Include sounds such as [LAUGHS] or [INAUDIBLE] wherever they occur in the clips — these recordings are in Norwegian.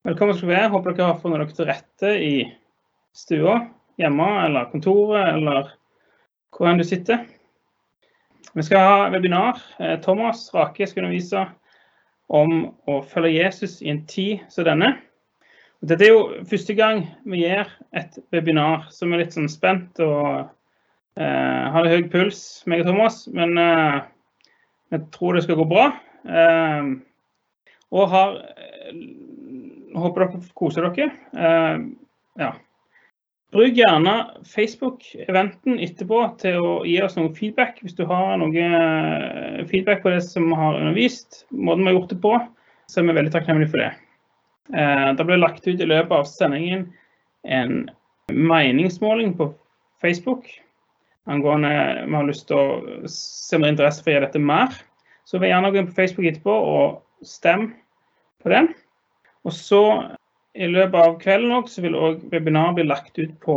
Velkommen skal dere være. Håper dere har funnet dere til rette i stua, hjemme eller kontoret eller hvor enn du sitter. Vi skal ha webinar. Eh, Thomas Rake skal undervise om å følge Jesus i en tid som denne. Dette er jo første gang vi gjør et webinar, så vi er litt sånn spent og eh, har litt høy puls, meg og Thomas. Men eh, jeg tror det skal gå bra. Eh, og har eh, Håper dere koser dere. Uh, ja. Bruk gjerne Facebook-eventen etterpå til å gi oss noe feedback. Hvis du har noe eh, feedback på det som vi har undervist, måten vi har gjort det på, så er vi veldig takknemlige for det. Det ble lagt ut i løpet av sendingen en meningsmåling på Facebook angående vi har lyst til å se mer er interesse for å gjøre dette mer. Så vær gjerne gå inn på Facebook etterpå og stemme på den. Og så i løpet av kvelden også, så vil òg webinaret bli lagt ut på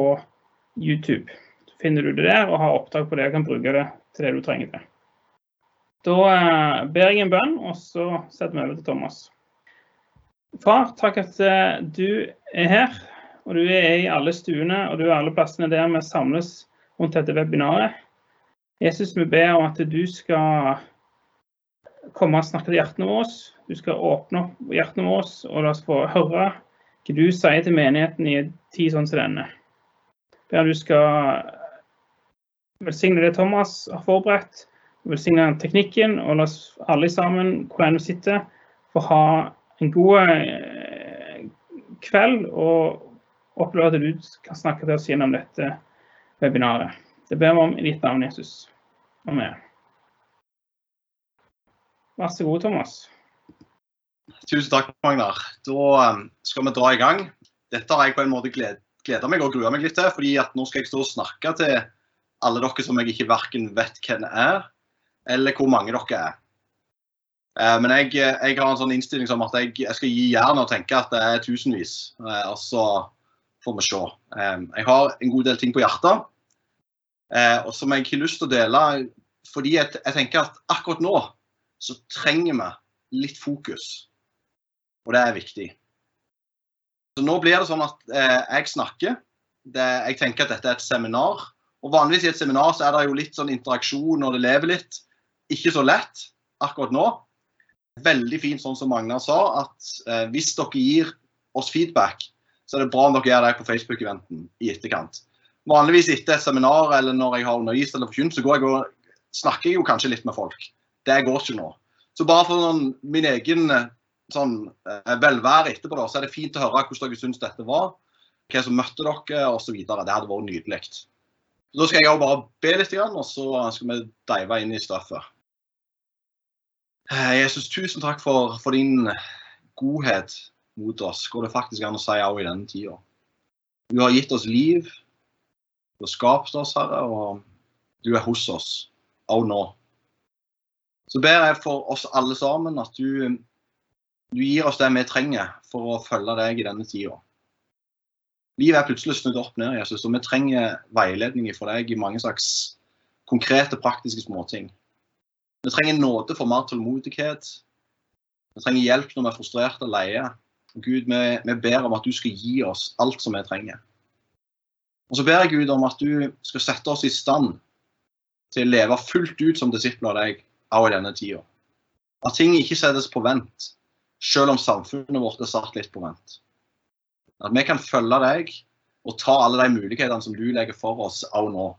YouTube. Så finner du det der og har opptak på det og kan bruke det til det du trenger det. Da eh, ber jeg en bønn, og så setter vi over til Thomas. Far, takk at eh, du er her, og du er i alle stuene og du er alle plassene der vi samles rundt dette webinaret. Jesus, vi ber om at du skal komme og snakke til hjertene våre. Du skal åpne opp hjertene våre og la oss få høre hva du sier til menigheten i en tid sånn som denne. Der du skal velsigne det Thomas har forberedt, velsigne teknikken, og la oss alle sammen, hvor enn vi sitter, få ha en god eh, kveld og oppleve at du kan snakke til oss gjennom dette webinaret. Det ber vi om i ditt navn, Jesus. Amen. Vær så god, Thomas. Tusen takk, Magnar. Da um, skal vi dra i gang. Dette har jeg på en måte gled, gleda meg og grua meg litt til, fordi at nå skal jeg stå og snakke til alle dere som jeg ikke verken vet hvem er, eller hvor mange dere er. Eh, men jeg, jeg, har en sånn innstilling som at jeg, jeg skal gi jernet og tenke at det er tusenvis. Eh, og så får vi se. Eh, jeg har en god del ting på hjertet, og som jeg har lyst til å dele. Fordi jeg, jeg tenker at akkurat nå så trenger vi litt fokus. Og det er viktig. Så Nå blir det sånn at eh, jeg snakker. Det, jeg tenker at dette er et seminar. Og Vanligvis i et seminar så er det jo litt sånn interaksjon og det lever litt. Ikke så lett akkurat nå. Veldig fint sånn som Magna sa, at eh, hvis dere gir oss feedback, så er det bra om dere gjør det på Facebook-eventen i etterkant. Vanligvis etter et seminar eller når jeg har undervist eller forkynt, så går jeg og snakker jeg jo kanskje litt med folk. Det går ikke nå. Så bare for noen, min egen sånn, eh, velvære etterpå, da, så er det fint å høre hvordan dere syns dette var. Hva som møtte dere osv. Det hadde vært nydelig. Da skal jeg bare be litt, og så skal vi dive inn i straffet. Eh, Jesus, tusen takk for, for, din godhet mot oss. Går det faktisk an å si òg i denne tida. Du har gitt oss liv. Du har skapt oss, Herre, og du er hos oss òg nå. Så ber jeg for oss alle sammen at du, du gir oss det vi trenger for å følge deg i denne tida. Livet er plutselig snudd opp ned, Jesus, og vi trenger veiledning fra deg i mange slags konkrete, praktiske småting. Vi trenger nåde for mer tålmodighet. Vi trenger hjelp når vi er frustrerte og leie. Gud, vi, vi, ber om at du skal gi oss alt som vi trenger. Og så ber jeg Gud om at du skal sette oss i stand til å leve fullt ut som disipler av deg av denne tida. At ting ikke settes på vent, selv om samfunnet vårt er satt litt på vent. At vi kan følge deg og ta alle de mulighetene som du legger for oss av nå.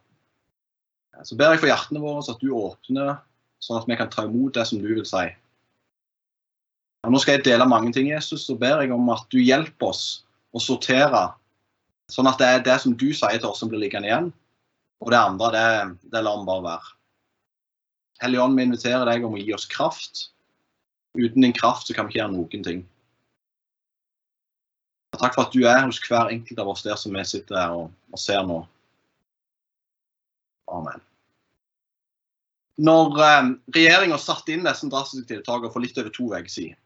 Så ber jeg for hjertene våre at du åpner, sånn at vi kan ta imot det som du vil si. Og nå skal jeg dele mange ting, Jesus, så ber jeg om at du hjelper oss å sortere, sånn at det er det som du sier til oss som blir liggende igjen, og det andre, det, det lar vi bare være. Hellige Ånd, vi inviterer deg om å gi oss kraft. Uten din kraft så kan vi ikke gjøre noen ting. Takk for at du er hos hver enkelt av oss der som vi sitter her og, og ser nå. Amen. Når eh, regjeringa satte inn disse drastiske tiltakene for litt over to uker siden,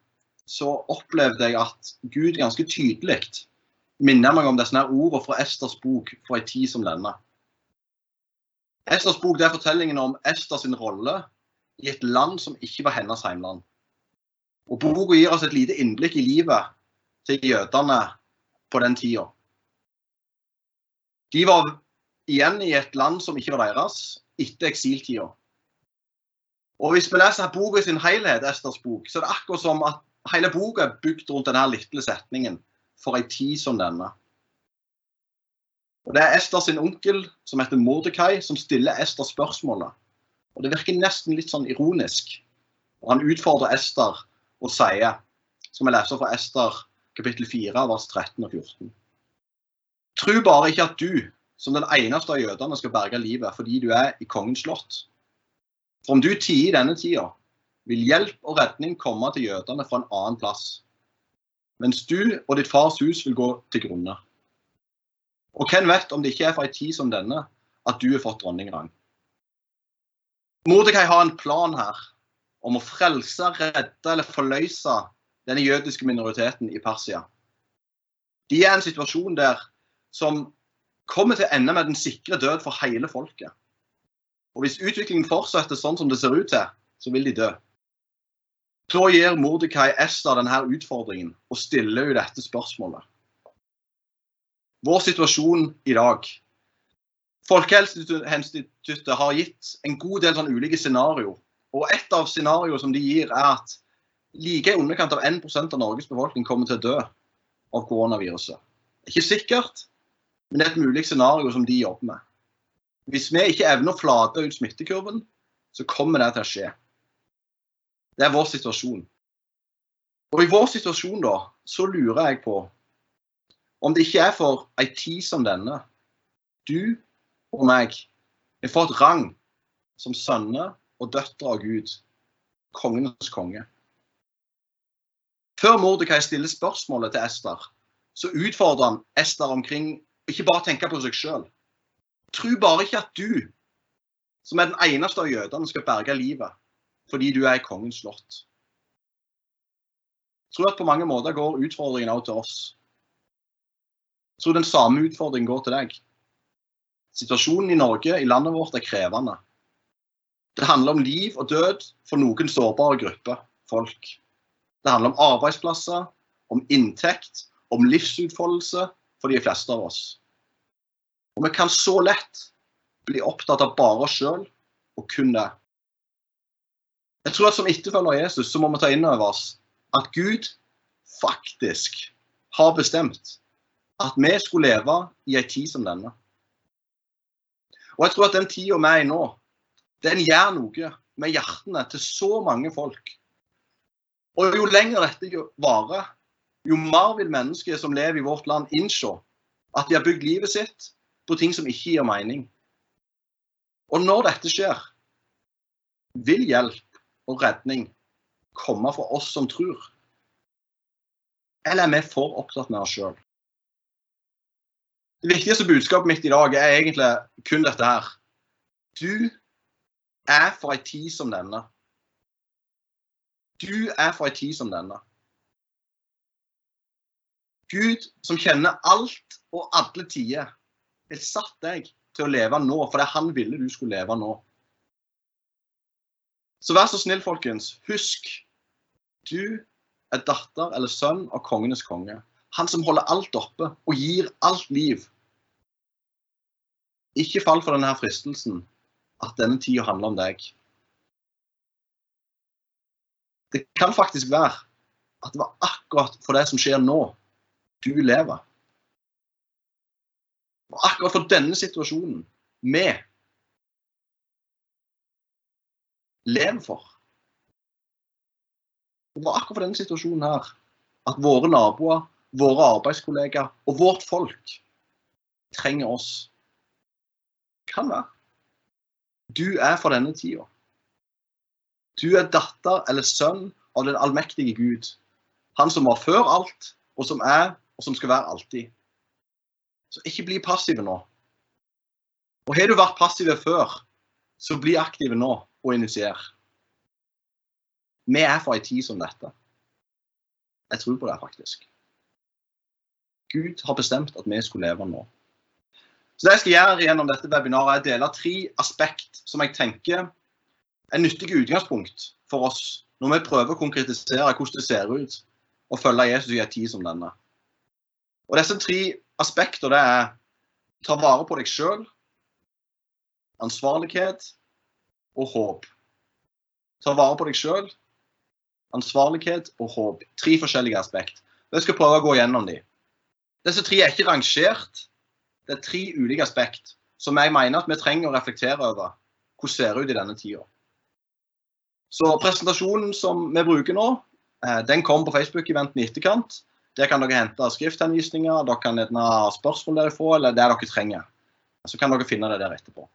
så opplevde jeg at Gud ganske tydelig minner meg om disse ordene fra Esters bok fra en tid som denne. Esters bok det er fortellingen om Esters rolle i et land som ikke var hennes heimland. Og Boka gir oss et lite innblikk i livet til jødene på den tida. De var igjen i et land som ikke var deres, etter eksiltida. Og hvis vi leser boka i sin helhet, Esters bok, så er det akkurat som at hele boka er bygd rundt denne lille setningen 'for ei tid som denne'. Og Det er Ester sin onkel, som heter Mordekai, som stiller Ester spørsmålet. Og Det virker nesten litt sånn ironisk. Og Han utfordrer Ester og sier, som vi leser fra Ester kapittel 4, vers 13 og 14. Tru bare ikke at du, som den eneste av jødene, skal berge livet fordi du er i kongens slott. For om du tier i denne tida, vil hjelp og redning komme til jødene fra en annen plass. Mens du og ditt fars hus vil gå til grunne. Og hvem vet om det ikke er for ei tid som denne at du har fått dronningrang. Mordekai har en plan her om å frelse, redde eller forløse denne jødiske minoriteten i Persia. De er i en situasjon der som kommer til å ende med den sikre død for hele folket. Og hvis utviklingen fortsetter sånn som det ser ut til, så vil de dø. Så gir Mordekai Ester denne utfordringen og stiller jo dette spørsmålet. Vår situasjon i dag. Folkehelseinstituttet har gitt en god del sånn ulike scenario. Og et av scenarioene som de gir, er at like i underkant av 1% av Norges befolkning kommer til å dø av koronaviruset. Ikke sikkert, men det er et mulig scenario som de jobber med. Hvis vi ikke evner å flate ut smittekurven, så kommer det til å skje. Det er vår situasjon. Og i vår situasjon, da, så lurer jeg på om det ikke er for ei tid som denne du og meg har fått rang som sønner og døtre av Gud, kongenes konge. Før Mordekai stiller spørsmålet til Ester, så utfordrer han Ester omkring ikke bare tenke på seg sjøl. Tro bare ikke at du, som er den eneste av jødene, skal berge livet fordi du er i kongens slott. Jeg tror at på mange måter går utfordringen også til oss. Tror den samme utfordringen går til deg. Situasjonen i Norge, i landet vårt, er krevende. Det handler om liv og død for noen sårbare grupper folk. Det handler om arbeidsplasser, om inntekt, om livsutfoldelse for de fleste av oss. Og vi kan så lett bli opptatt av bare oss sjøl og kun det. Jeg tror at som etterfølger av Jesus så må vi ta inn over oss at Gud faktisk har bestemt at vi skulle leve i ei tid som denne. Og jeg tror at den tida vi er i nå, den gjør noe med hjertene til så mange folk. Og jo lenger dette varer, jo mer vil mennesker som lever i vårt land, innse at de har bygd livet sitt på ting som ikke gir mening. Og når dette skjer, vil hjelp og redning komme fra oss som tror? Eller er vi for opptatt med oss sjøl? Det viktigste budskapet mitt i dag er egentlig kun dette her. Du er for ei tid som denne. Du er for ei tid som denne. Gud som kjenner alt og alle tider, har satt deg til å leve nå fordi han ville du skulle leve nå. Så vær så snill, folkens. Husk. Du er datter eller sønn av kongenes konge. Han som holder alt oppe og gir alt liv. Ikke fall for denne fristelsen at denne tida handler om deg. Det kan faktisk være at det var akkurat for det som skjer nå, du lever. Og akkurat for denne situasjonen vi lever for. Det var akkurat for denne situasjonen her at våre naboer, våre arbeidskollegaer og vårt folk trenger oss. Kan være. Du er for denne tida. Du er datter eller sønn av den allmektige Gud. Han som var før alt, og som er, og som skal være alltid. Så ikke bli passive nå. Og har du vært passive før, så bli aktive nå og initier. Vi er for ei tid som dette. Jeg tror på det, faktisk. Gud har bestemt at vi skulle leve nå. Så Det jeg skal gjøre gjennom dette webinaret, er å dele tre aspekt som jeg tenker er nyttige utgangspunkt for oss når vi prøver å konkretisere hvordan det ser ut å følge Jesus i en tid som denne. Og Disse tre aspekter det er ta vare på deg sjøl, ansvarlighet og håp. Ta vare på deg sjøl, ansvarlighet og håp. Tre forskjellige aspekt. Jeg skal prøve å gå gjennom dem. Disse tre er ikke rangert. Det er tre ulike aspekt som jeg mener at vi trenger å reflektere over. Hvordan ser det ut i denne tida? Så presentasjonen som vi bruker nå, eh, den kom på Facebook-eventen i etterkant. Der kan dere hente skrifthenvisninger, dere kan ha spørsmål dere får, eller det dere trenger. Så kan dere finne det der etterpå.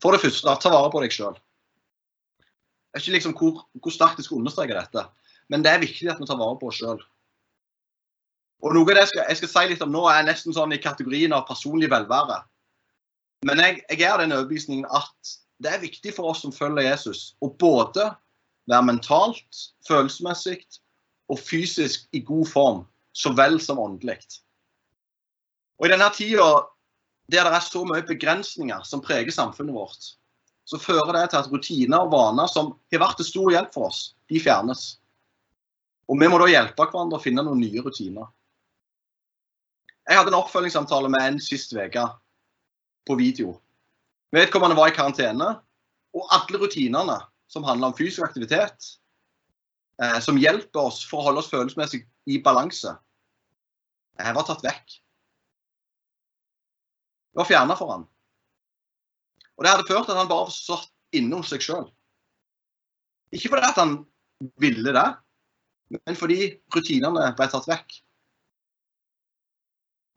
For det første, ta vare på deg sjøl. Jeg vet ikke liksom hvor, hvor sterkt jeg skal understreke dette, men det er viktig at vi tar vare på oss sjøl. Og noe av det jeg skal, jeg skal, si litt om nå, er nesten sånn i kategorien av personlig velvære. Men jeg, jeg er av den overbevisningen at det er viktig for oss som følger Jesus, å både være mentalt, følelsesmessig og fysisk i god form, så vel som åndelig. Og i denne tida der det er så mye begrensninger som preger samfunnet vårt, så fører det til at rutiner og vaner som har vært til stor hjelp for oss, de fjernes. Og vi må da hjelpe hverandre å finne noen nye rutiner. Jeg hadde en oppfølgingssamtale med en sist uke på video. Vedkommende var i karantene, og alle rutinene som handler om fysisk aktivitet, eh, som hjelper oss for å holde oss følelsesmessig i balanse, jeg var tatt vekk. Det var fjerna for han. Og det hadde ført til at han bare satt inne hos seg sjøl. Ikke fordi at han ville det, men fordi rutinene ble tatt vekk.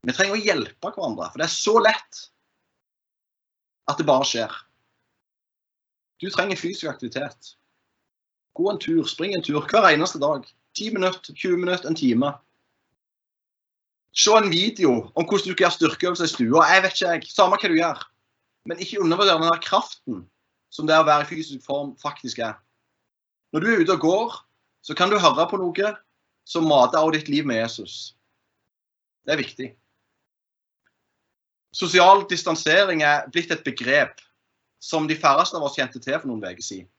Vi trenger å hjelpe hverandre, for det er så lett at det bare skjer. Du trenger fysisk aktivitet. Gå en tur, spring en tur hver eneste dag. 10 minutter, 20 minutter, en time. Se en video om hvordan du kan gjøre styrkeøvelser i stua. Jeg vet ikke, jeg. Samme hva du gjør. Men ikke undervurder den der kraften som det å være i fysisk form faktisk er. Når du er ute og går, så kan du høre på noe som mater av ditt liv med Jesus. Det er viktig. Sosial distansering er blitt et begrep som de færreste av oss kjente til for noen uker siden.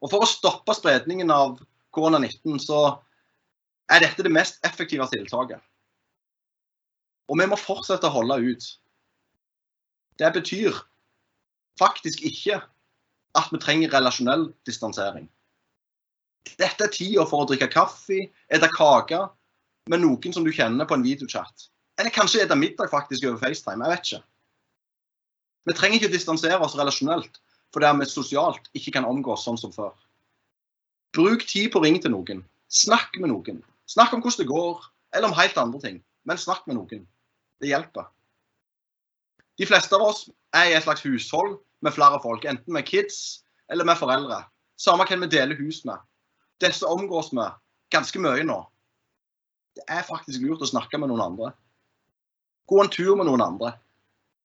Og For å stoppe spredningen av korona-19 så er dette det mest effektive tiltaket. Og vi må fortsette å holde ut. Det betyr faktisk ikke at vi trenger relasjonell distansering. Dette er tida for å drikke kaffe, spise kake med noen som du kjenner på en videochat. Eller kanskje spise middag faktisk over FaceTime. Jeg vet ikke. Vi trenger ikke distansere oss relasjonelt fordi vi sosialt ikke kan omgås sånn som før. Bruk tid på å ringe til noen. Snakk med noen. Snakk om hvordan det går, eller om helt andre ting. Men snakk med noen. Det hjelper. De fleste av oss er i et slags hushold med flere folk, enten med kids eller med foreldre. Samme hvem vi deler hus med. Disse omgås vi ganske mye nå. Det er faktisk lurt å snakke med noen andre. Gå en tur med noen andre.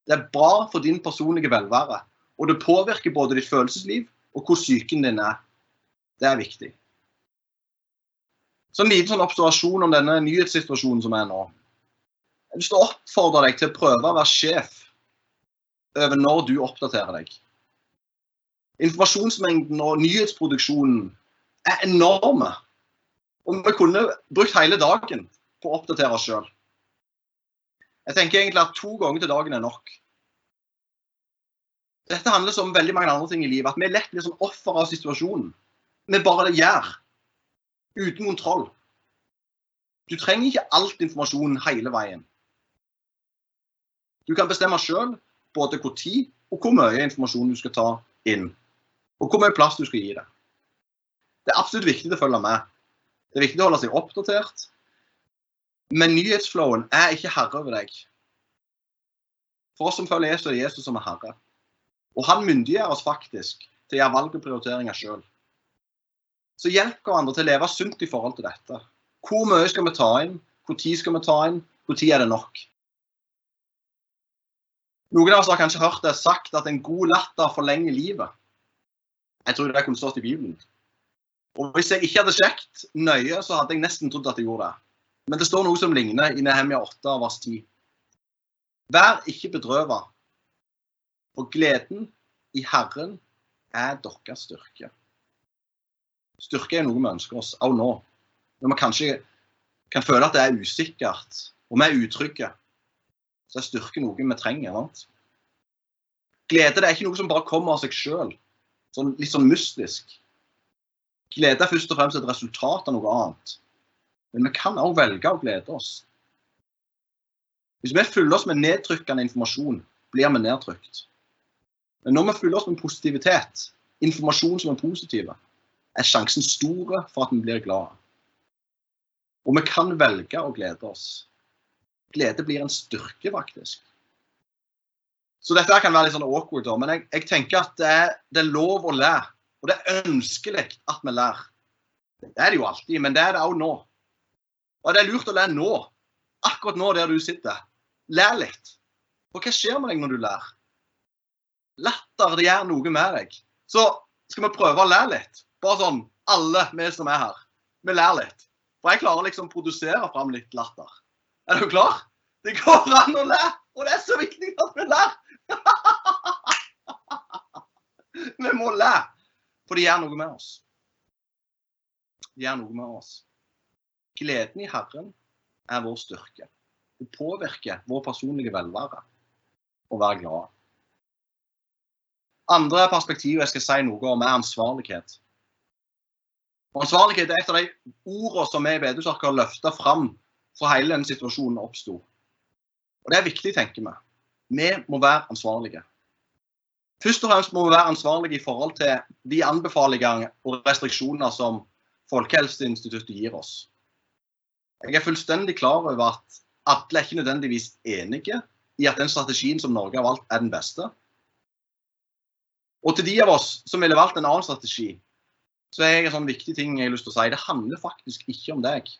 Det er bra for din personlige velvære. Og det påvirker både ditt følelsesliv og hvor psyken din er. Det er viktig. Så en liten sånn observasjon om denne nyhetssituasjonen som er nå. Jeg vil oppfordre deg til å prøve å være sjef over når du oppdaterer deg. Informasjonsmengden og nyhetsproduksjonen er enorme. Og vi kunne brukt hele dagen på å oppdatere oss sjøl. Jeg tenker egentlig at to ganger til dagen er nok. Dette handler om veldig mange andre ting i livet. At vi er lett litt sånn offer av situasjonen. Vi bare gjør. Uten kontroll. Du trenger ikke alt informasjonen hele veien. Du kan bestemme sjøl både hvor tid og hvor mye informasjon du skal ta inn. Og hvor mye plass du skal gi det. Det er absolutt viktig å følge med. Det er viktig å holde seg oppdatert. Men nyhetsflowen er ikke herre over deg. For oss som følger Jesus, er Jesus som er herre. Og han myndiggjør oss faktisk til å gjøre valg og prioriteringer sjøl. Så hjelp hverandre til å leve sunt i forhold til dette. Hvor mye skal vi ta inn? Hvor tid skal vi ta inn? Hvor tid er det nok? Noen av oss har kanskje hørt det sagt at en god latter forlenger livet. Jeg tror det kunne stått i Bibelen. Og Hvis jeg ikke hadde sjekket nøye, så hadde jeg nesten trodd at jeg gjorde det. Men det står noe som ligner i Nehemia 8 vers 10. Vær ikke bedrøva, for gleden i Herren er deres styrke. Styrke er noe vi ønsker oss av nå. Når vi kanskje kan føle at det er usikkert, og vi er utrygge, så er styrke noe vi trenger. Sant? Glede det er ikke noe som bare kommer av seg sjøl, sånn, litt sånn mystisk. Glede er først og fremst et resultat av noe annet. Men vi kan også velge å glede oss. Hvis vi fyller oss med nedtrykkende informasjon, blir vi nedtrykt. Men når vi fyller oss med positivitet, informasjon som er positive, er sjansen store for at vi blir glade. Og vi kan velge å glede oss. Glede blir en styrke, faktisk. Så dette kan være litt sånn awkward, men jeg, jeg tenker at det er, det er, lov å lære. Og det er ønskelig at vi lærer. Det er det jo alltid, men det er det òg nå. Og det er lurt å lære nå. Akkurat nå der du sitter. Lær litt. For hva skjer med deg når du lærer? Latter det gjør noe med deg. Så skal vi prøve å lære litt. Bare sånn alle vi som er her. Vi lærer litt. For jeg klarer liksom å produsere fram litt latter. Er du klar? Det går an å le, og det er så viktig at vi ler. [LAUGHS] vi må le, for det gjør noe med oss. Det gjør noe med oss. Gleden i Herren er vår styrke. Det påvirker vår personlige velvære å være glad. Andre perspektiv jeg skal si noe om, er ansvarlighet. Ansvarlighet er et av de ordene som vi i Bedehuskirka har løfta fram for hele denne situasjonen oppsto. Og det er viktig, tenker vi. Vi må være ansvarlige. Først og fremst må vi være ansvarlige i forhold til de anbefalinger og restriksjoner som Folkehelseinstituttet gir oss. Jeg er fullstendig klar over at alle er ikke nødvendigvis enige i at den strategien som Norge har valgt, er den beste. Og til de av oss som ville valgt en annen strategi, så er jeg en sånn viktig ting jeg har lyst til å si. Det handler faktisk ikke om deg.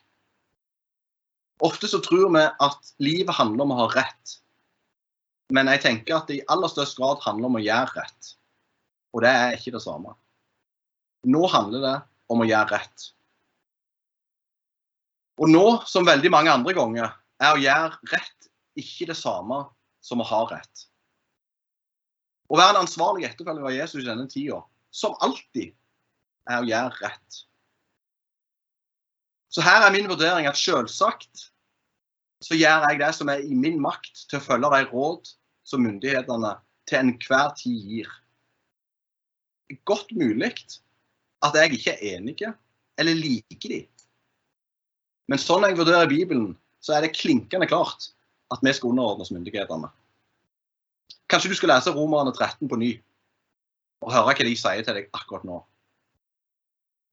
Ofte så tror vi at livet handler om å ha rett. Men jeg tenker at det i aller størst grad handler om å gjøre rett. Og det er ikke det samme. Nå handler det om å gjøre rett. Og nå, som veldig mange andre ganger, er å gjøre rett ikke det samme som å ha rett. Å være en ansvarlig etterfølger av Jesus i denne tida, som alltid, er å gjøre rett. Så her er min vurdering at selvsagt så gjør jeg det som er i min makt til å følge de råd som myndighetene til enhver tid gir. Godt mulig at jeg ikke er enig eller liker de. Men sånn jeg vurderer Bibelen, så er det klinkende klart at vi skal underordne oss myndighetene. Kanskje du skal lese Romerne 13 på ny og høre hva de sier til deg akkurat nå.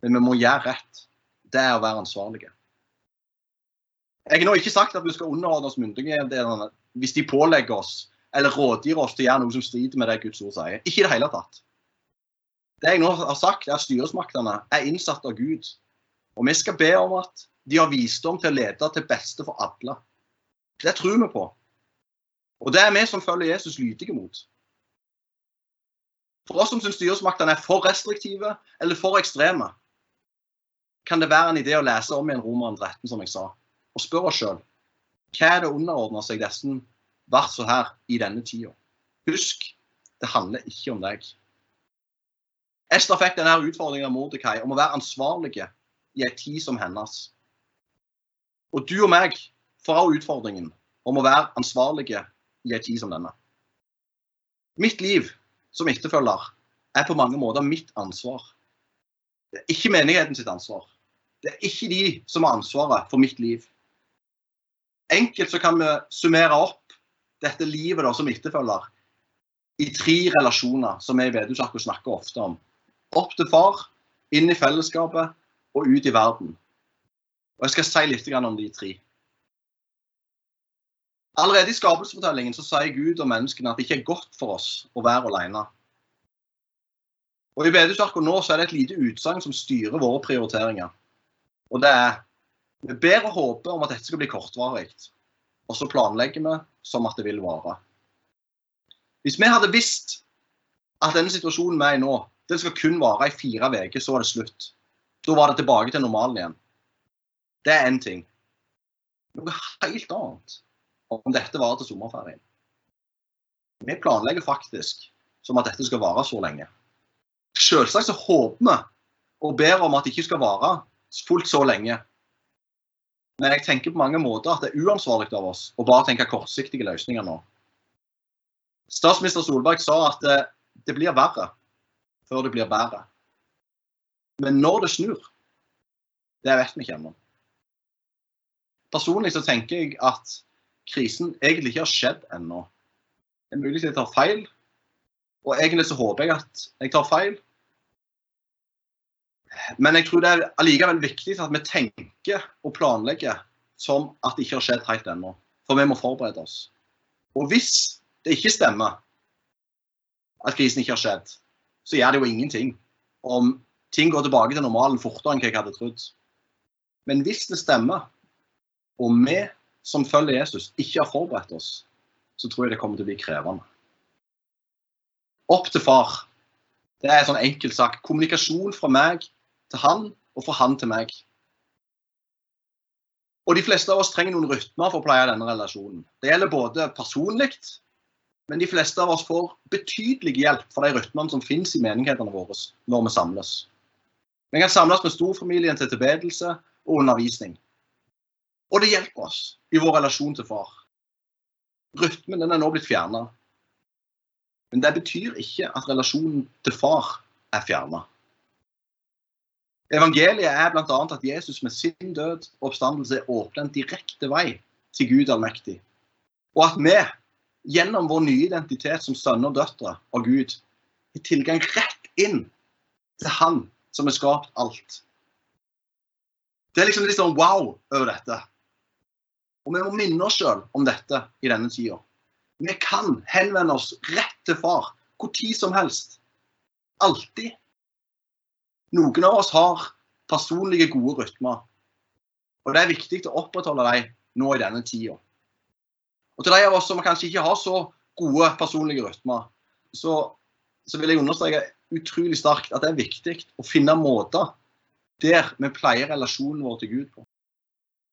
Men vi må gjøre rett. Det er å være ansvarlige. Jeg har nå ikke sagt at vi skal underordne oss myndighetene hvis de pålegger oss eller rådgir oss til å gjøre noe som strider med det Guds ord sier. Ikke i det hele tatt. Det jeg nå har sagt, er at styresmaktene er innsatt av Gud. Og vi skal be om at de har visdom til å lede til beste for alle. Det tror vi på. Og det er vi som følger Jesus, lydige mot. For oss som syns styresmaktene er for restriktive eller for ekstreme, kan det være en idé å lese om igjen Romeren 13, som jeg sa, og spørre oss sjøl hva er det underordna seg disse versene her i denne tida? Husk, det handler ikke om deg. Ester fikk denne utfordringen av Mordekai om å være ansvarlige i ei tid som hennes. Og du og meg får også utfordringen om å være ansvarlige i en tid som denne. Mitt liv som etterfølger er på mange måter mitt ansvar. Det er ikke menigheten sitt ansvar. Det er ikke de som har ansvaret for mitt liv. Enkelt så kan vi summere opp dette livet da, som etterfølger i tre relasjoner som vi i Vedhuskirka snakker ofte om. Opp til far, inn i fellesskapet og ut i verden. Og Jeg skal si litt om de tre. Allerede i skapelsesfortellingen så sier Gud og menneskene at det ikke er godt for oss å være alene. Og I Vedhuskirka nå så er det et lite utsagn som styrer våre prioriteringer. Og det er Vi ber og håper om at dette skal bli kortvarig. Og så planlegger vi som at det vil vare. Hvis vi hadde visst at denne situasjonen vi er i nå, den skal kun vare i fire uker, så er det slutt. Da var det tilbake til normalen igjen. Det er én ting. Noe helt annet om dette varer til sommerferien. Vi planlegger faktisk som at dette skal vare så lenge. Selvsagt så håper vi og ber om at det ikke skal vare fullt så lenge. Men jeg tenker på mange måter at det er uansvarlig av oss å bare tenke kortsiktige løsninger nå. Statsminister Solberg sa at det, det blir verre før det blir bedre. Men når det snur, det vet vi ikke ennå. Personlig så tenker jeg at krisen egentlig ikke har skjedd ennå. Det er mulig at jeg tar feil, og egentlig så håper jeg at jeg tar feil. Men jeg tror det er allikevel viktig at vi tenker og planlegger som at det ikke har skjedd helt ennå. For vi må forberede oss. Og hvis det ikke stemmer at krisen ikke har skjedd, så gjør det jo ingenting om ting går tilbake til normalen fortere enn hva jeg hadde trodd. Men hvis det stemmer, og vi som følger Jesus, ikke har forberedt oss, så tror jeg det kommer til å bli krevende. Opp til far. Det er sånn enkelt sagt. Kommunikasjon fra meg til han, og fra han til meg. Og De fleste av oss trenger noen rytmer for å pleie denne relasjonen. Det gjelder både personlig, men de fleste av oss får betydelig hjelp fra de rytmene som finnes i menighetene våre når vi samles. Vi kan samles med storfamilien til tilbedelse og undervisning. Og det hjelper oss i vår relasjon til far. Rytmen den er nå blitt fjerna. Men det betyr ikke at relasjonen til far er fjerna. Evangeliet er bl.a. at Jesus med sin død og oppstandelse åpner en direkte vei til Gud allmektig. Og at vi, gjennom vår nye identitet som sønner og døtre av Gud, har tilgang rett inn til Han som har skapt alt. Det er liksom litt sånn wow over dette. Og vi må minne oss sjøl om dette i denne tida. Vi kan henvende oss rett til far hvor tid som helst. Alltid. Noen av oss har personlige, gode rytmer. Og det er viktig å opprettholde dem nå i denne tida. Og til de av oss som kanskje ikke har så gode personlige rytmer, så, så vil jeg understreke utrolig sterkt at det er viktig å finne måter der vi pleier relasjonen vår til Gud på.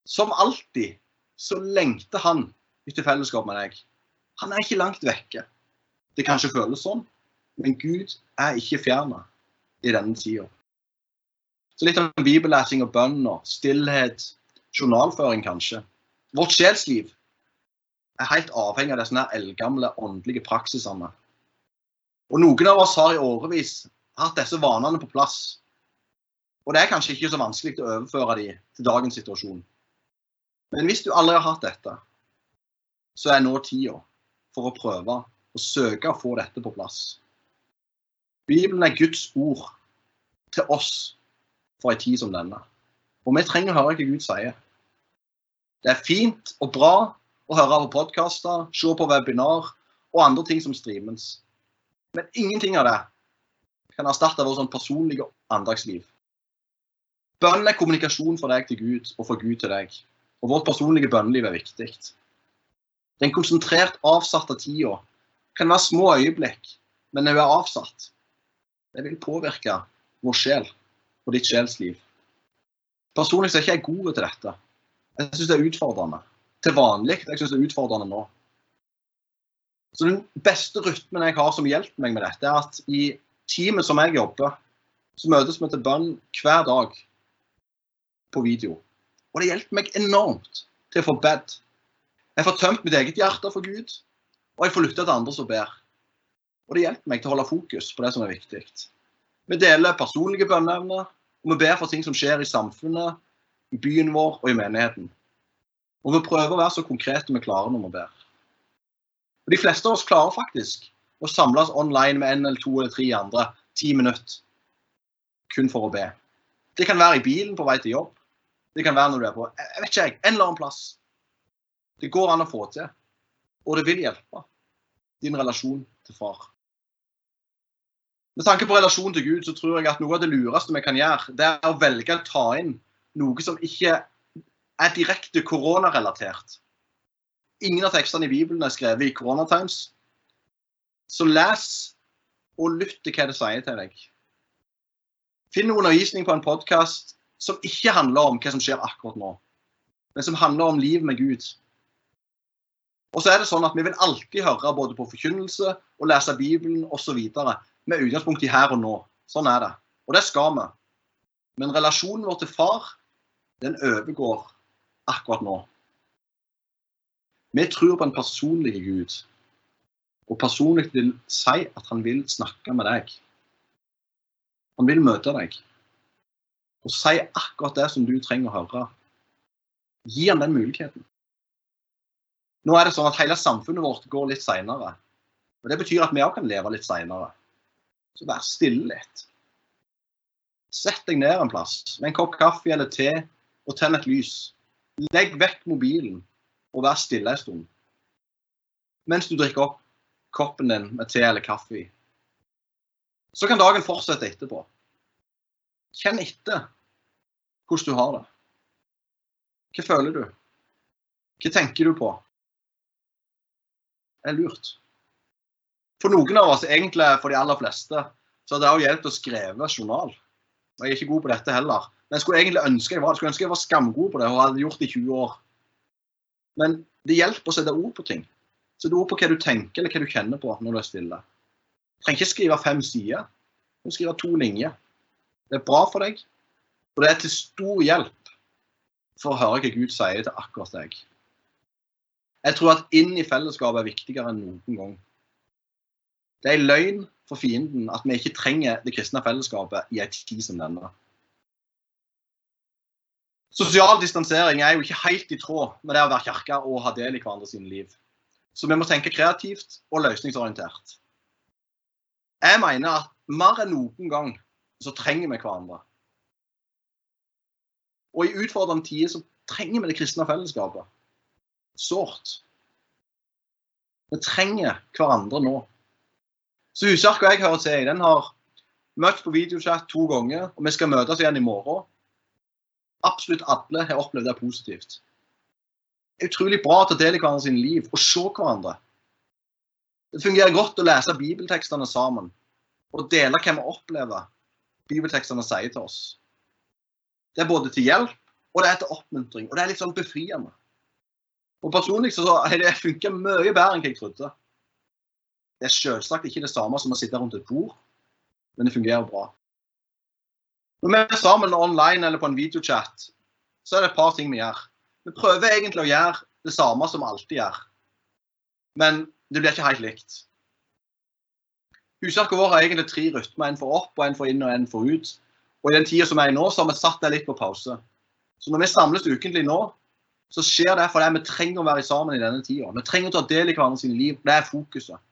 Som alltid så lengter han etter fellesskap med deg. Han er ikke langt vekke. Det kan ikke føles sånn, men Gud er ikke fjerna i denne tida. Så litt om bibellesing og bønn og stillhet, journalføring kanskje. Vårt sjelsliv er helt avhengig av disse eldgamle åndelige praksisene. Og noen av oss har i årevis hatt disse vanene på plass. Og det er kanskje ikke så vanskelig å overføre de til dagens situasjon. Men hvis du aldri har hatt dette, så er nå tida for å prøve å søke å få dette på plass. Bibelen er Guds ord til oss for en tid som denne. Og vi trenger å høre hva Gud sier. Det er fint og bra å høre på podkaster, se på webinar og andre ting som streames. Men ingenting av det kan erstatte vårt sånn personlige andagsliv. Bønn er kommunikasjon fra deg til Gud og fra Gud til deg. Og vårt personlige bønneliv er viktig. Den konsentrert avsatte tida kan være små øyeblikk, men når hun er avsatt, det vil påvirke vår sjel og ditt sjelsliv. Personlig så er ikke jeg god til dette. Jeg syns det er utfordrende. Til vanlig. Jeg syns det er utfordrende nå. Så Den beste rytmen jeg har som hjelper meg med dette, er at i teamet som jeg jobber, så møtes vi til bønn hver dag på video. Og det hjelper meg enormt til å få bedt. Jeg får tømt mitt eget hjerte for Gud, og jeg får lytte til andre som ber. Og det hjelper meg til å holde fokus på det som er viktig. Vi deler personlige bønneevner, og vi ber for ting som skjer i samfunnet, i byen vår og i menigheten. Og vi prøver å være så konkrete vi klarer når vi ber. Og De fleste av oss klarer faktisk å samles online med en eller to eller tre andre ti minutter kun for å be. Det kan være i bilen på vei til jobb. Det kan være når du er på jeg vet ikke en eller annen plass. Det går an å få til. Og det vil hjelpe din relasjon til far. Med tanke på relasjon til Gud, så tror jeg at noe av det lureste vi kan gjøre, det er å velge å ta inn noe som ikke er direkte koronarelatert. Ingen av tekstene i Bibelen er skrevet i koronatimes. Så les og lytt til hva det sier til deg. Finn undervisning på en podkast som ikke handler om hva som skjer akkurat nå, men som handler om liv med Gud. Og så er det sånn at Vi vil alltid høre både på forkynnelse og lese Bibelen osv med utgangspunkt i her og nå. Sånn er det. Og det skal vi. Men relasjonen vår til far, den overgår akkurat nå. Vi tror på en personlig Gud, og personlig vil si at han vil snakke med deg. Han vil møte deg og si akkurat det som du trenger å høre. Gi han den muligheten. Nå er det sånn at hele samfunnet vårt går litt seinere. Og det betyr at vi òg kan leve litt seinere. Så vær stille litt. Sett deg ned en plass med en kopp kaffe eller te og tenn et lys. Legg vekk mobilen og vær stille en stund. Mens du drikker opp koppen din med te eller kaffe. Så kan dagen fortsette etterpå. Kjenn etter hvordan du har det. Hva føler du? Hva tenker du på? Det er lurt. For noen av oss, egentlig for de aller fleste, så har det også hjulpet å skrive journal. Og Jeg er ikke god på dette heller. Men jeg skulle egentlig ønske jeg var, jeg ønske jeg var skamgod på det og hadde gjort det i 20 år. Men det hjelper å sette ord på ting. Sette ord på hva du tenker eller hva du kjenner på når du er stille. Du trenger ikke skrive fem sider. Du skriver skrive to linjer. Det er bra for deg, og det er til stor hjelp for å høre hva Gud sier til akkurat deg. Jeg tror at inn i fellesskapet er viktigere enn noen gang. Det er en løgn for fienden at vi ikke trenger det kristne fellesskapet i en tid som denne. Sosial distansering er jo ikke helt i tråd med det å være kirke og ha del i hverandre sine liv. Så vi må tenke kreativt og løsningsorientert. Jeg mener at mer enn noen gang så trenger vi hverandre. Og i utfordrende tider så trenger vi det kristne fellesskapet. Sårt. Vi trenger hverandre nå. Så Huskirka jeg hører til den har møtt på videochat to ganger, og vi skal møtes igjen i morgen. Absolutt alle har opplevd det positivt. Det er utrolig bra å ta del i hverandre sine liv og se hverandre. Det fungerer godt å lese bibeltekstene sammen og dele hva vi opplever bibeltekstene sier til oss. Det er både til hjelp og det er til oppmuntring. Og det er litt sånn befriende. Og Personlig så har [LAUGHS] det funka mye bedre enn jeg trodde. Det er selvsagt ikke det samme som å sitte rundt et bord, men det fungerer bra. Når vi er sammen online eller på en videochat, så er det et par ting vi gjør. Vi prøver egentlig å gjøre det samme som vi alltid gjør, men det blir ikke helt likt. Husarket vårt har egentlig tre rytmer. En for opp, og en for inn og en for ut. Og i den tida som er nå, så har vi satt det litt på pause. Så når vi samles ukentlig nå, så skjer det fordi vi trenger å være sammen i denne tida. Vi trenger å ta del i hverandre sine liv. Det er fokuset.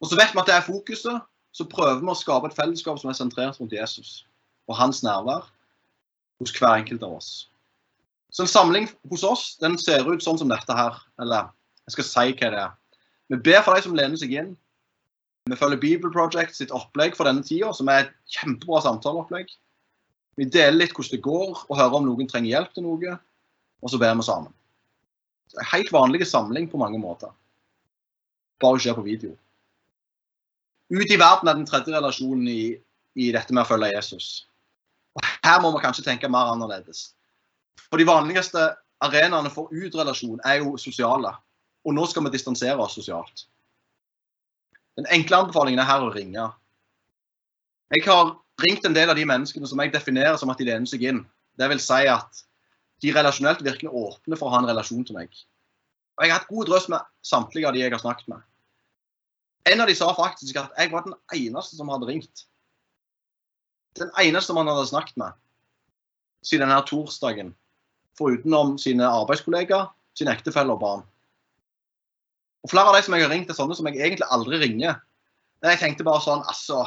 Og så vet vi at det er fokuset, så prøver vi å skape et fellesskap som er sentrert rundt Jesus og hans nærvær hos hver enkelt av oss. Så en samling hos oss den ser ut sånn som dette her. Eller jeg skal si hva det er. Vi ber for de som lener seg inn. Vi følger Bibel Project sitt opplegg for denne tida, som er et kjempebra samtaleopplegg. Vi deler litt hvordan det går, og hører om noen trenger hjelp til noe. Og så ber vi sammen. Det er en helt vanlig samling på mange måter. Bare skjer på video. Ut i verden er den tredje relasjonen i, i dette med å følge Jesus. Og Her må vi kanskje tenke mer annerledes. For de vanligste arenaene for utrelasjon er jo sosiale. Og nå skal vi distansere oss sosialt. Den enkle anbefalingen er her å ringe. Jeg har ringt en del av de menneskene som jeg definerer som at de lener seg inn. Det vil si at de relasjonelt virkelig åpne for å ha en relasjon til meg. Og Jeg har hatt god drøss med samtlige av de jeg har snakket med. En av de sa faktisk at jeg var den eneste som hadde ringt. Den eneste man hadde snakket med siden denne torsdagen. Forutenom sine arbeidskollegaer, sine ektefeller og barn. Og Flere av de som jeg har ringt, er sånne som jeg egentlig aldri ringer. Men jeg tenkte bare sånn altså,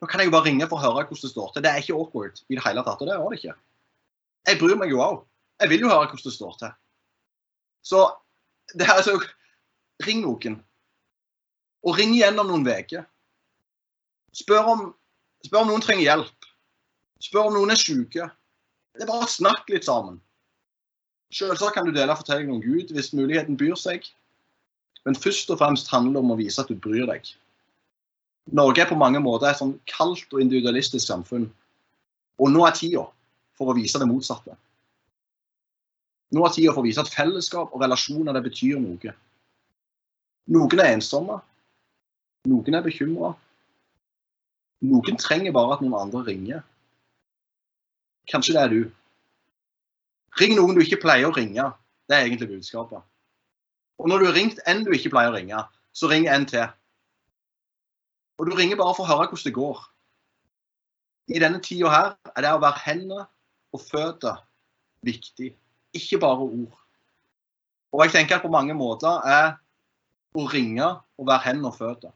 Nå kan jeg jo bare ringe for å høre hvordan det står til. Det er ikke awkward i det hele tatt. Og det var det ikke. Jeg bryr meg jo òg. Jeg vil jo høre hvordan det står til. Så det her er så Ring noen. Og ring gjennom noen uker. Spør, om, spør om noen trenger hjelp. Spør om noen er syke. Det er bare å snakke litt sammen. Selvsagt kan du dele fortellingen om Gud hvis muligheten byr seg. Men først og fremst handler det om å vise at du bryr deg. Norge er på mange måter et sånn kaldt og individualistisk samfunn. Og nå er tida for å vise det motsatte. Nå er tida for å vise at fellesskap og relasjoner det betyr noe. Noen er ensomme. Noen er bekymra. Noen trenger bare at noen andre ringer. Kanskje det er du. Ring noen du ikke pleier å ringe. Det er egentlig budskapet. Og når du har ringt en du ikke pleier å ringe, så ring en til. Og du ringer bare for å høre hvordan det går. I denne tida her er det å være hender og føtter viktig, ikke bare ord. Og jeg tenker at på mange måter er å ringe og være hender og føtter.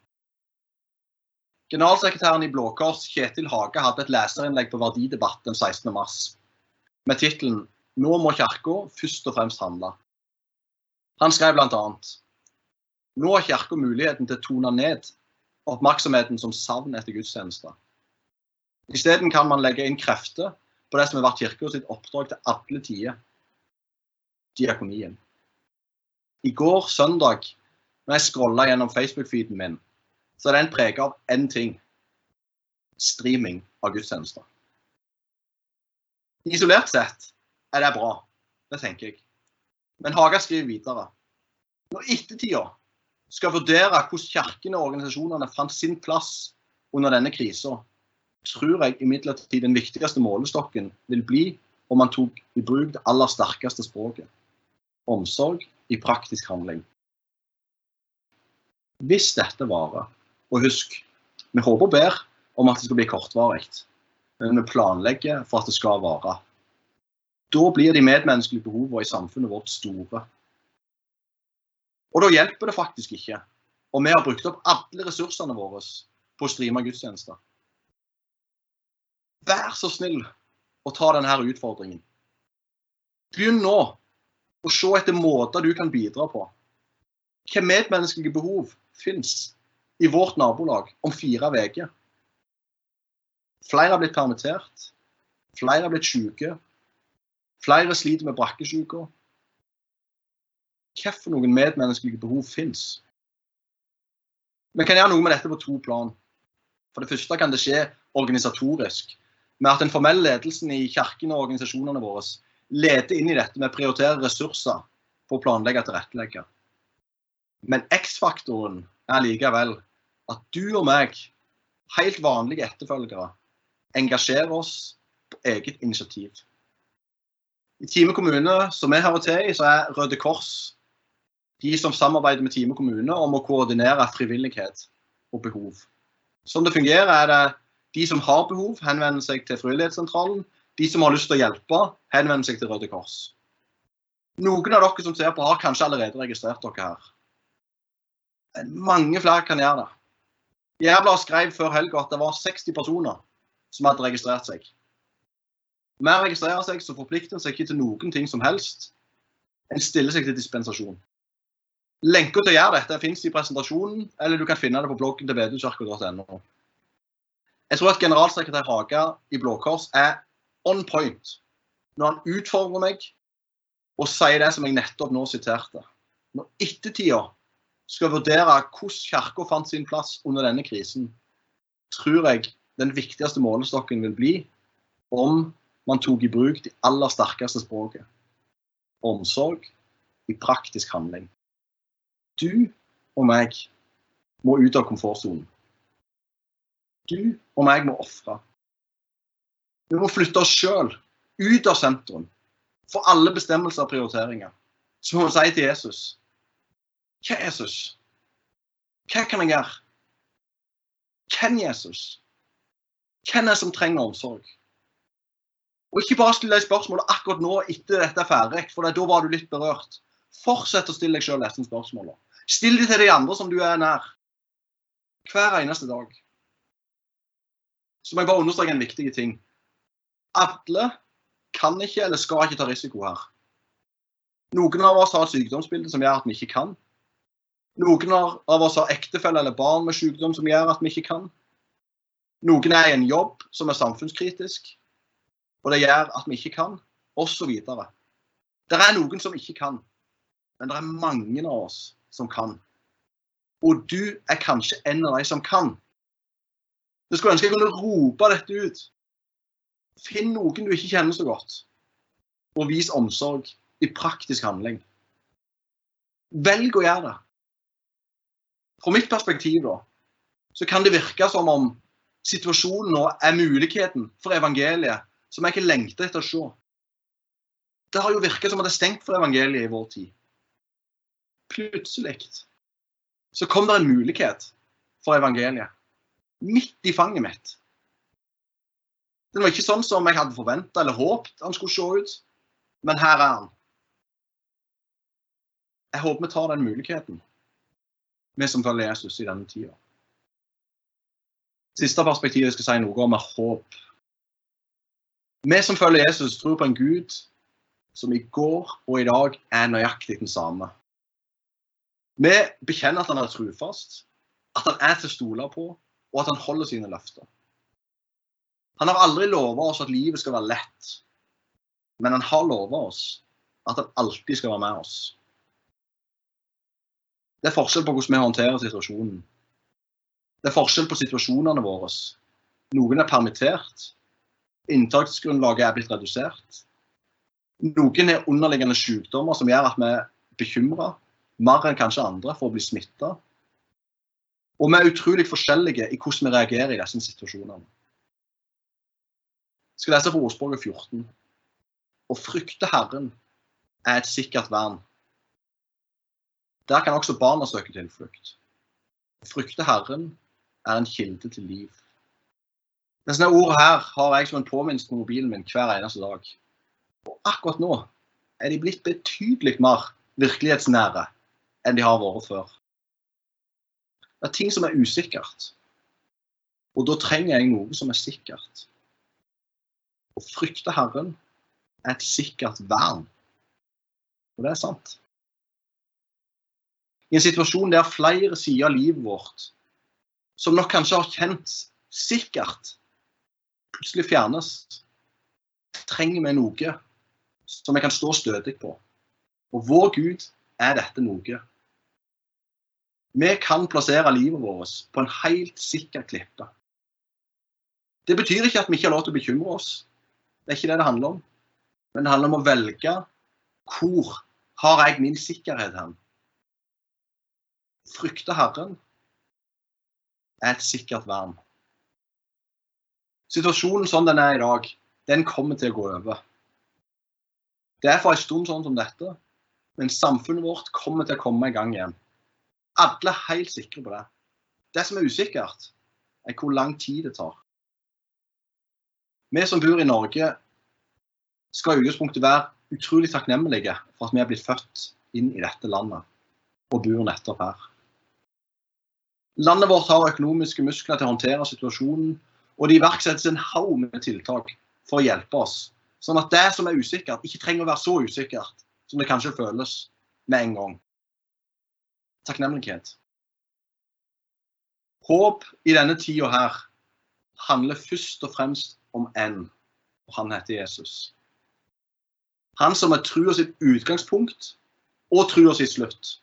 Generalsekretæren i Blå Kors, Kjetil Hage, hadde et leserinnlegg på Verdidebatt den 16. mars med tittelen 'Nå må Kirka først og fremst handle'. Han skrev bl.a.: Nå har Kirka muligheten til å tone ned oppmerksomheten som savn etter gudstjenester. Isteden kan man legge inn krefter på det som har vært Kirka sitt oppdrag til alle tider diakonien. I går søndag, når jeg scrolla gjennom Facebook-feeden min, så er den prega av én ting streaming av gudstjenester. Isolert sett er det bra, det tenker jeg. Men Haga skriver videre. Når ettertida skal vurdere hvordan kirkene og organisasjonene fant sin plass under denne krisa, tror jeg imidlertid den viktigste målestokken vil bli om man tok i bruk det aller sterkeste språket omsorg i praktisk handling. Hvis dette varer, og husk, vi håper og ber om at det skal bli kortvarig, men vi planlegger for at det skal vare. Da blir de medmenneskelige behovene i samfunnet vårt store. Og da hjelper det faktisk ikke om vi har brukt opp alle ressursene våre på å streame gudstjenester. Vær så snill å ta denne utfordringen. Begynn nå å se etter måter du kan bidra på. Hvilke medmenneskelige behov fins i vårt nabolag om fire uker? Flere har blitt permittert. Flere har blitt syke. Flere sliter med brakkesjuka. Hvilke medmenneskelige behov fins? Vi kan gjøre noe med dette på to plan. For det første kan det skje organisatorisk. Med at den formelle ledelsen i kirken og organisasjonene våre leder inn i dette med å prioritere ressurser for å planlegge og tilrettelegge. Men X-faktoren er likevel at du og meg, helt vanlige etterfølgere, engasjerer oss på eget initiativ. I Time kommune, som vi hører til i, så er Røde Kors de som samarbeider med Time kommune om å koordinere frivillighet og behov. Som det fungerer, er det de som har behov, henvender seg til Frivillighetssentralen. De som har lyst til å hjelpe, henvender seg til Røde Kors. Noen av dere som ser på, har kanskje allerede registrert dere her. Mange flere kan gjøre det. Jærbladet skrev før helga at det var 60 personer som hadde registrert seg. Med registrerer seg så forplikter en seg ikke til noen ting som helst. En stiller seg til dispensasjon. Lenka til å gjøre dette finnes i presentasjonen, eller du kan finne det på bloggen til bedehuskirka.no. Jeg tror at generalsekretær Haga i Blå Kors er on point når han utfordrer meg og sier det som jeg nettopp nå siterte. Når ettertida skal vurdere hvordan Kirka fant sin plass under denne krisen, tror jeg den viktigste målestokken vil bli om man tok i bruk de aller sterkeste språket. Omsorg i praktisk handling. Du og meg må ut av komfortsonen. Du og meg må ofre. Vi må flytte oss sjøl ut av sentrum for alle bestemmelser og prioriteringer. Så må vi si til Jesus Hva er Jesus? Hva kan jeg gjøre? Hvem Jesus? Hvem er det som trenger omsorg? Og ikke bare stille deg spørsmålet akkurat nå etter dette er ferdig, for da var du litt berørt. Fortsett å stille deg sjøl disse spørsmålene. Still dem til de andre som du er nær. Hver eneste dag. Så må jeg bare understreke en viktig ting. Alle kan ikke eller skal ikke ta risiko her. Noen av oss har et sykdomsbilde som gjør at vi ikke kan. Noen av oss har ektefelle eller barn med sykdom som gjør at vi ikke kan. Noen er i en jobb som er samfunnskritisk, og det gjør at vi ikke kan, osv. Det er noen som ikke kan, men det er mange av oss som kan. Og du er kanskje en av de som kan. Jeg skulle ønske jeg kunne rope dette ut. Finn noen du ikke kjenner så godt, og vis omsorg i praktisk handling. Velg å gjøre det. Fra mitt perspektiv da, så kan det virke som om situasjonen nå er muligheten for evangeliet som jeg ikke lengter etter å se. Det har jo virket som at det er stengt for evangeliet i vår tid. Plutselig så kom det en mulighet for evangeliet. Midt i fanget mitt. Den var ikke sånn som jeg hadde forventa eller håpet han skulle se ut, men her er han. Jeg håper vi tar den muligheten, vi som følger Jesus i denne tida. Siste perspektiv jeg skal si noe om, er håp. Vi som følger Jesus, tror på en Gud som i går og i dag er nøyaktig den samme. Vi bekjenner at han er trufast, at han er til å stole på, og at han holder sine løfter. Han har aldri lova oss at livet skal være lett, men han har lova oss at han alltid skal være med oss. Det er forskjell på hvordan vi håndterer situasjonen. Det er forskjell på situasjonene våre. Noen er permittert. Inntaksgrunnlaget er blitt redusert. Noen har underliggende sykdommer som gjør at vi er bekymra, mer enn kanskje andre, for å bli smitta. Og vi er utrolig forskjellige i hvordan vi reagerer i disse situasjonene. Jeg skal lese fra ordspråket 14. Å frykte Herren er et sikkert vern. Der kan også barna søke tilflukt. Å frykte Herren er en kilde til liv. Disse ordene her har jeg som en påminnelse på mobilen min hver eneste dag. Og akkurat nå er de blitt betydelig mer virkelighetsnære enn de har vært før. Det er ting som er usikkert. Og da trenger jeg noe som er sikkert. Å frykte Herren er et sikkert vern. Og det er sant. I en situasjon der flere sider av livet vårt, som nok kanskje har kjent sikkert, plutselig fjernes, trenger vi noe som vi kan stå stødig på. Og vår Gud er dette noe. Vi kan plassere livet vårt på en helt sikker klippe. Det betyr ikke at vi ikke har lov til å bekymre oss. Det er ikke det det handler om. Men det handler om å velge hvor har jeg min sikkerhet hen. Frykte Herren er et sikkert vern. Situasjonen sånn den er i dag, den kommer til å gå over. Det er for en stund sånn som dette, men samfunnet vårt kommer til å komme i gang igjen. Alle er helt sikre på det. Det som er usikkert, er hvor lang tid det tar. Vi som bor i Norge, skal i utgangspunktet være utrolig takknemlige for at vi er blitt født inn i dette landet og bor nettopp her. Landet vårt har økonomiske muskler til å håndtere situasjonen, og det iverksettes en haug med tiltak for å hjelpe oss. Sånn at det som er usikkert, ikke trenger å være så usikkert som det kanskje føles med en gang takknemlighet. Håp i denne tida her handler først og fremst om én, og han heter Jesus. Han som er trua sitt utgangspunkt og trua sitt slutt.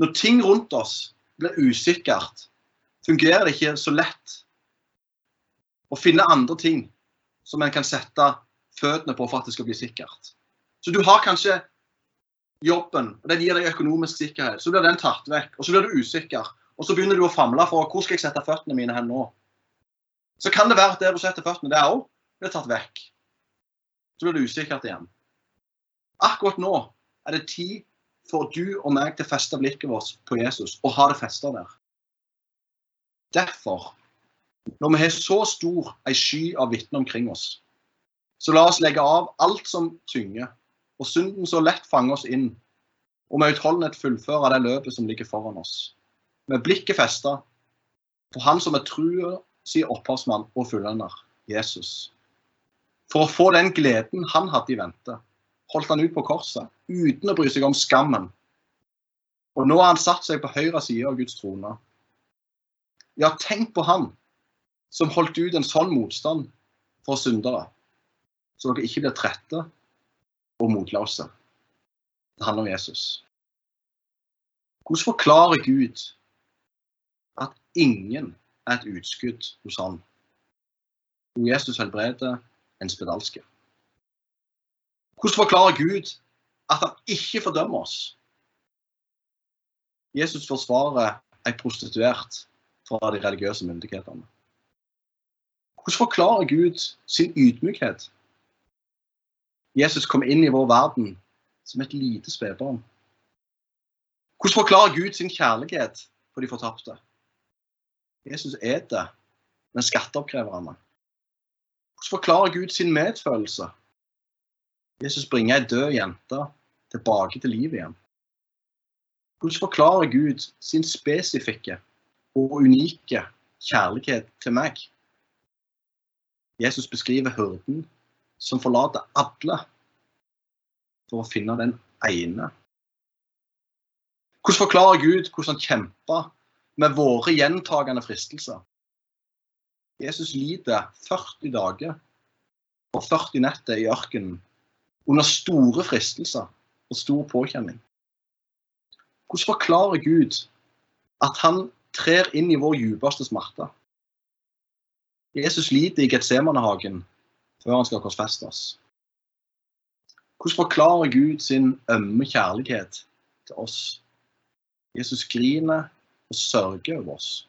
Når ting rundt oss blir usikkert, fungerer det ikke så lett å finne andre ting som en kan sette føttene på for at det skal bli sikkert. Så du har kanskje jobben, og den gir deg økonomisk sikkerhet. Så blir den tatt vekk, og så blir du usikker. Og så begynner du å famle for hvor skal jeg sette føttene mine hen nå. Så kan det være at der du setter føttene, det òg blir tatt vekk. Så blir det usikkert igjen. Akkurat nå er det tid for du og meg til å feste blikket vårt på Jesus og ha det festa der. Derfor, når vi har så stor ei sky av vitner omkring oss, så la oss legge av alt som tynger, og synden så lett fanger oss inn, og med utholdenhet fullføre det løpet som ligger foran oss. Med blikket festa på Han som er trua si opphavsmann og fullender, Jesus. For å få den gleden han hadde i vente, holdt han ut på korset uten å bry seg om skammen. Og nå har han satt seg på høyre side av Guds trone. Ja, tenk på han som holdt ut en sånn motstand for syndere, så dere ikke blir trette og motløse. Det handler om Jesus. Hvordan forklarer Gud at ingen er et utskudd hos han? Hvor Jesus helbreder en spedalske. Hvordan forklarer Gud at han ikke fordømmer oss? Jesus forsvarer ei prostituert fra de religiøse myndighetene. Hvordan forklarer Gud sin ydmykhet Jesus kom inn i vår verden som et lite spedbarn. Hvordan forklarer Gud sin kjærlighet for de fortapte? Jesus eter han det. Hvordan forklarer Gud sin medfølelse? Jesus bringer ei død jente tilbake til livet igjen. Hvordan forklarer Gud sin spesifikke og unike kjærlighet til meg? Jesus beskriver hyrden som forlater alle for å finne den ene. Hvordan forklarer Gud hvordan han kjemper med våre gjentagende fristelser? Jesus lider 40 dager og 40 netter i ørkenen under store fristelser og stor påkjenning. Hvordan forklarer Gud at han trer inn i vår djupeste smerte? Jesus sliter i Getsemanehagen før han skal korsfestes. Hvordan forklarer Gud sin ømme kjærlighet til oss? Jesus griner og sørger over oss.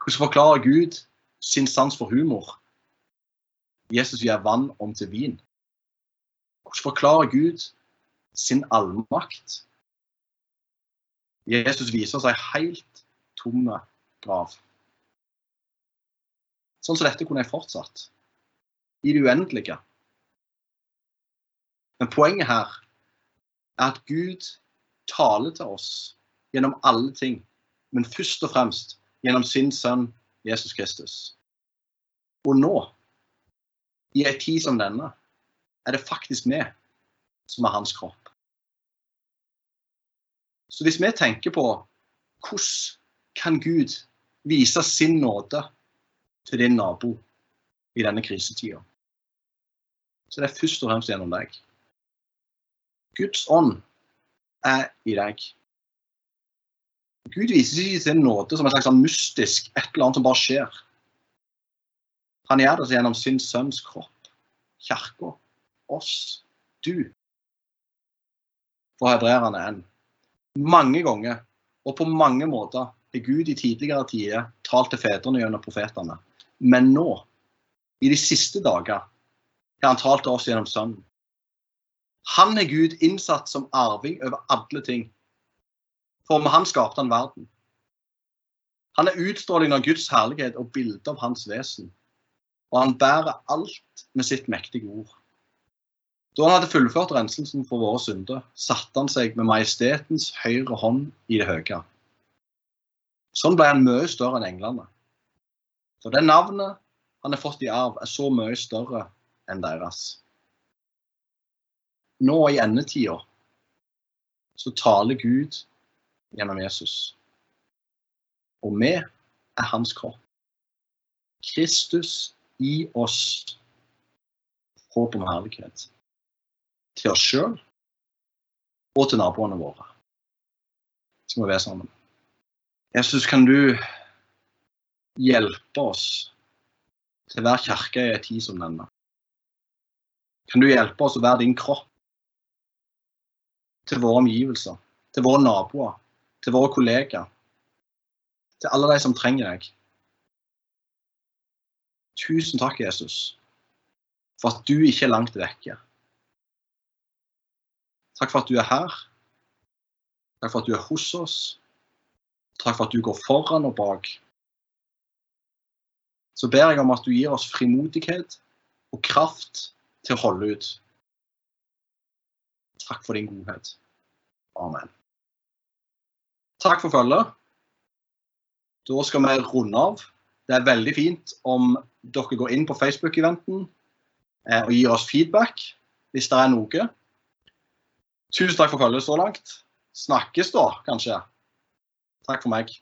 Hvordan forklarer Gud sin sans for humor? Jesus gjør vann om til vin. Hvordan forklarer Gud sin allmakt? Jesus viser seg helt tomme grav. Sånn som dette kunne jeg fortsatt. I det uendelige. Men poenget her er at Gud taler til oss gjennom alle ting, men først og fremst gjennom sin sønn Jesus Kristus. Og nå, i ei tid som denne, er det faktisk vi som er hans kropp. Så hvis vi tenker på hvordan kan Gud vise sin nåde til din nabo i denne krisetida, så det er først og fremst gjennom deg. Guds ånd er i deg. Gud viser ikke sin nåde som en slags sånn mystisk et eller annet som bare skjer. Han gjør det gjennom sin sønns kropp, kirka, oss, du. For hebreerne enn mange ganger og på mange måter har Gud i tidligere tider talt til fedrene gjennom profetene. Men nå, i de siste dager, har han talt til oss gjennom Sønnen. Han er Gud innsatt som arving over alle ting. For med han skapte han verden. Han er utstrålingen av Guds herlighet og bildet av hans vesen. Og han bærer alt med sitt mektige ord. Da han hadde fullført renselsen for våre synder, satte han seg med majestetens høyre hånd i det høye. Sånn ble han mye større enn englene. For det navnet han har fått i arv, er så mye større enn deres. Nå i endetida så taler Gud gjennom Jesus. Og vi er hans kropp. Kristus i oss. Håp om herlighet til oss sjøl og til naboene våre. Så må vi være sammen. Jesus, kan du hjelpe oss til å være kirke i en tid som denne? Kan du hjelpe oss å være din kropp til våre omgivelser, til våre naboer, til våre kollegaer, til alle de som trenger deg? Tusen takk, Jesus, for at du ikke er langt vekke. Takk for at du er her. Takk for at du er hos oss. Takk for at du går foran og bak. Så ber jeg om at du gir oss frimodighet og kraft til å holde ut. Takk for din godhet. Amen. Takk for følget. Da skal vi runde av. Det er veldig fint om dere går inn på Facebook-eventen eh, og gir oss feedback hvis det er noe. Tusen takk for følget så langt. Snakkes da, kanskje. Takk for meg.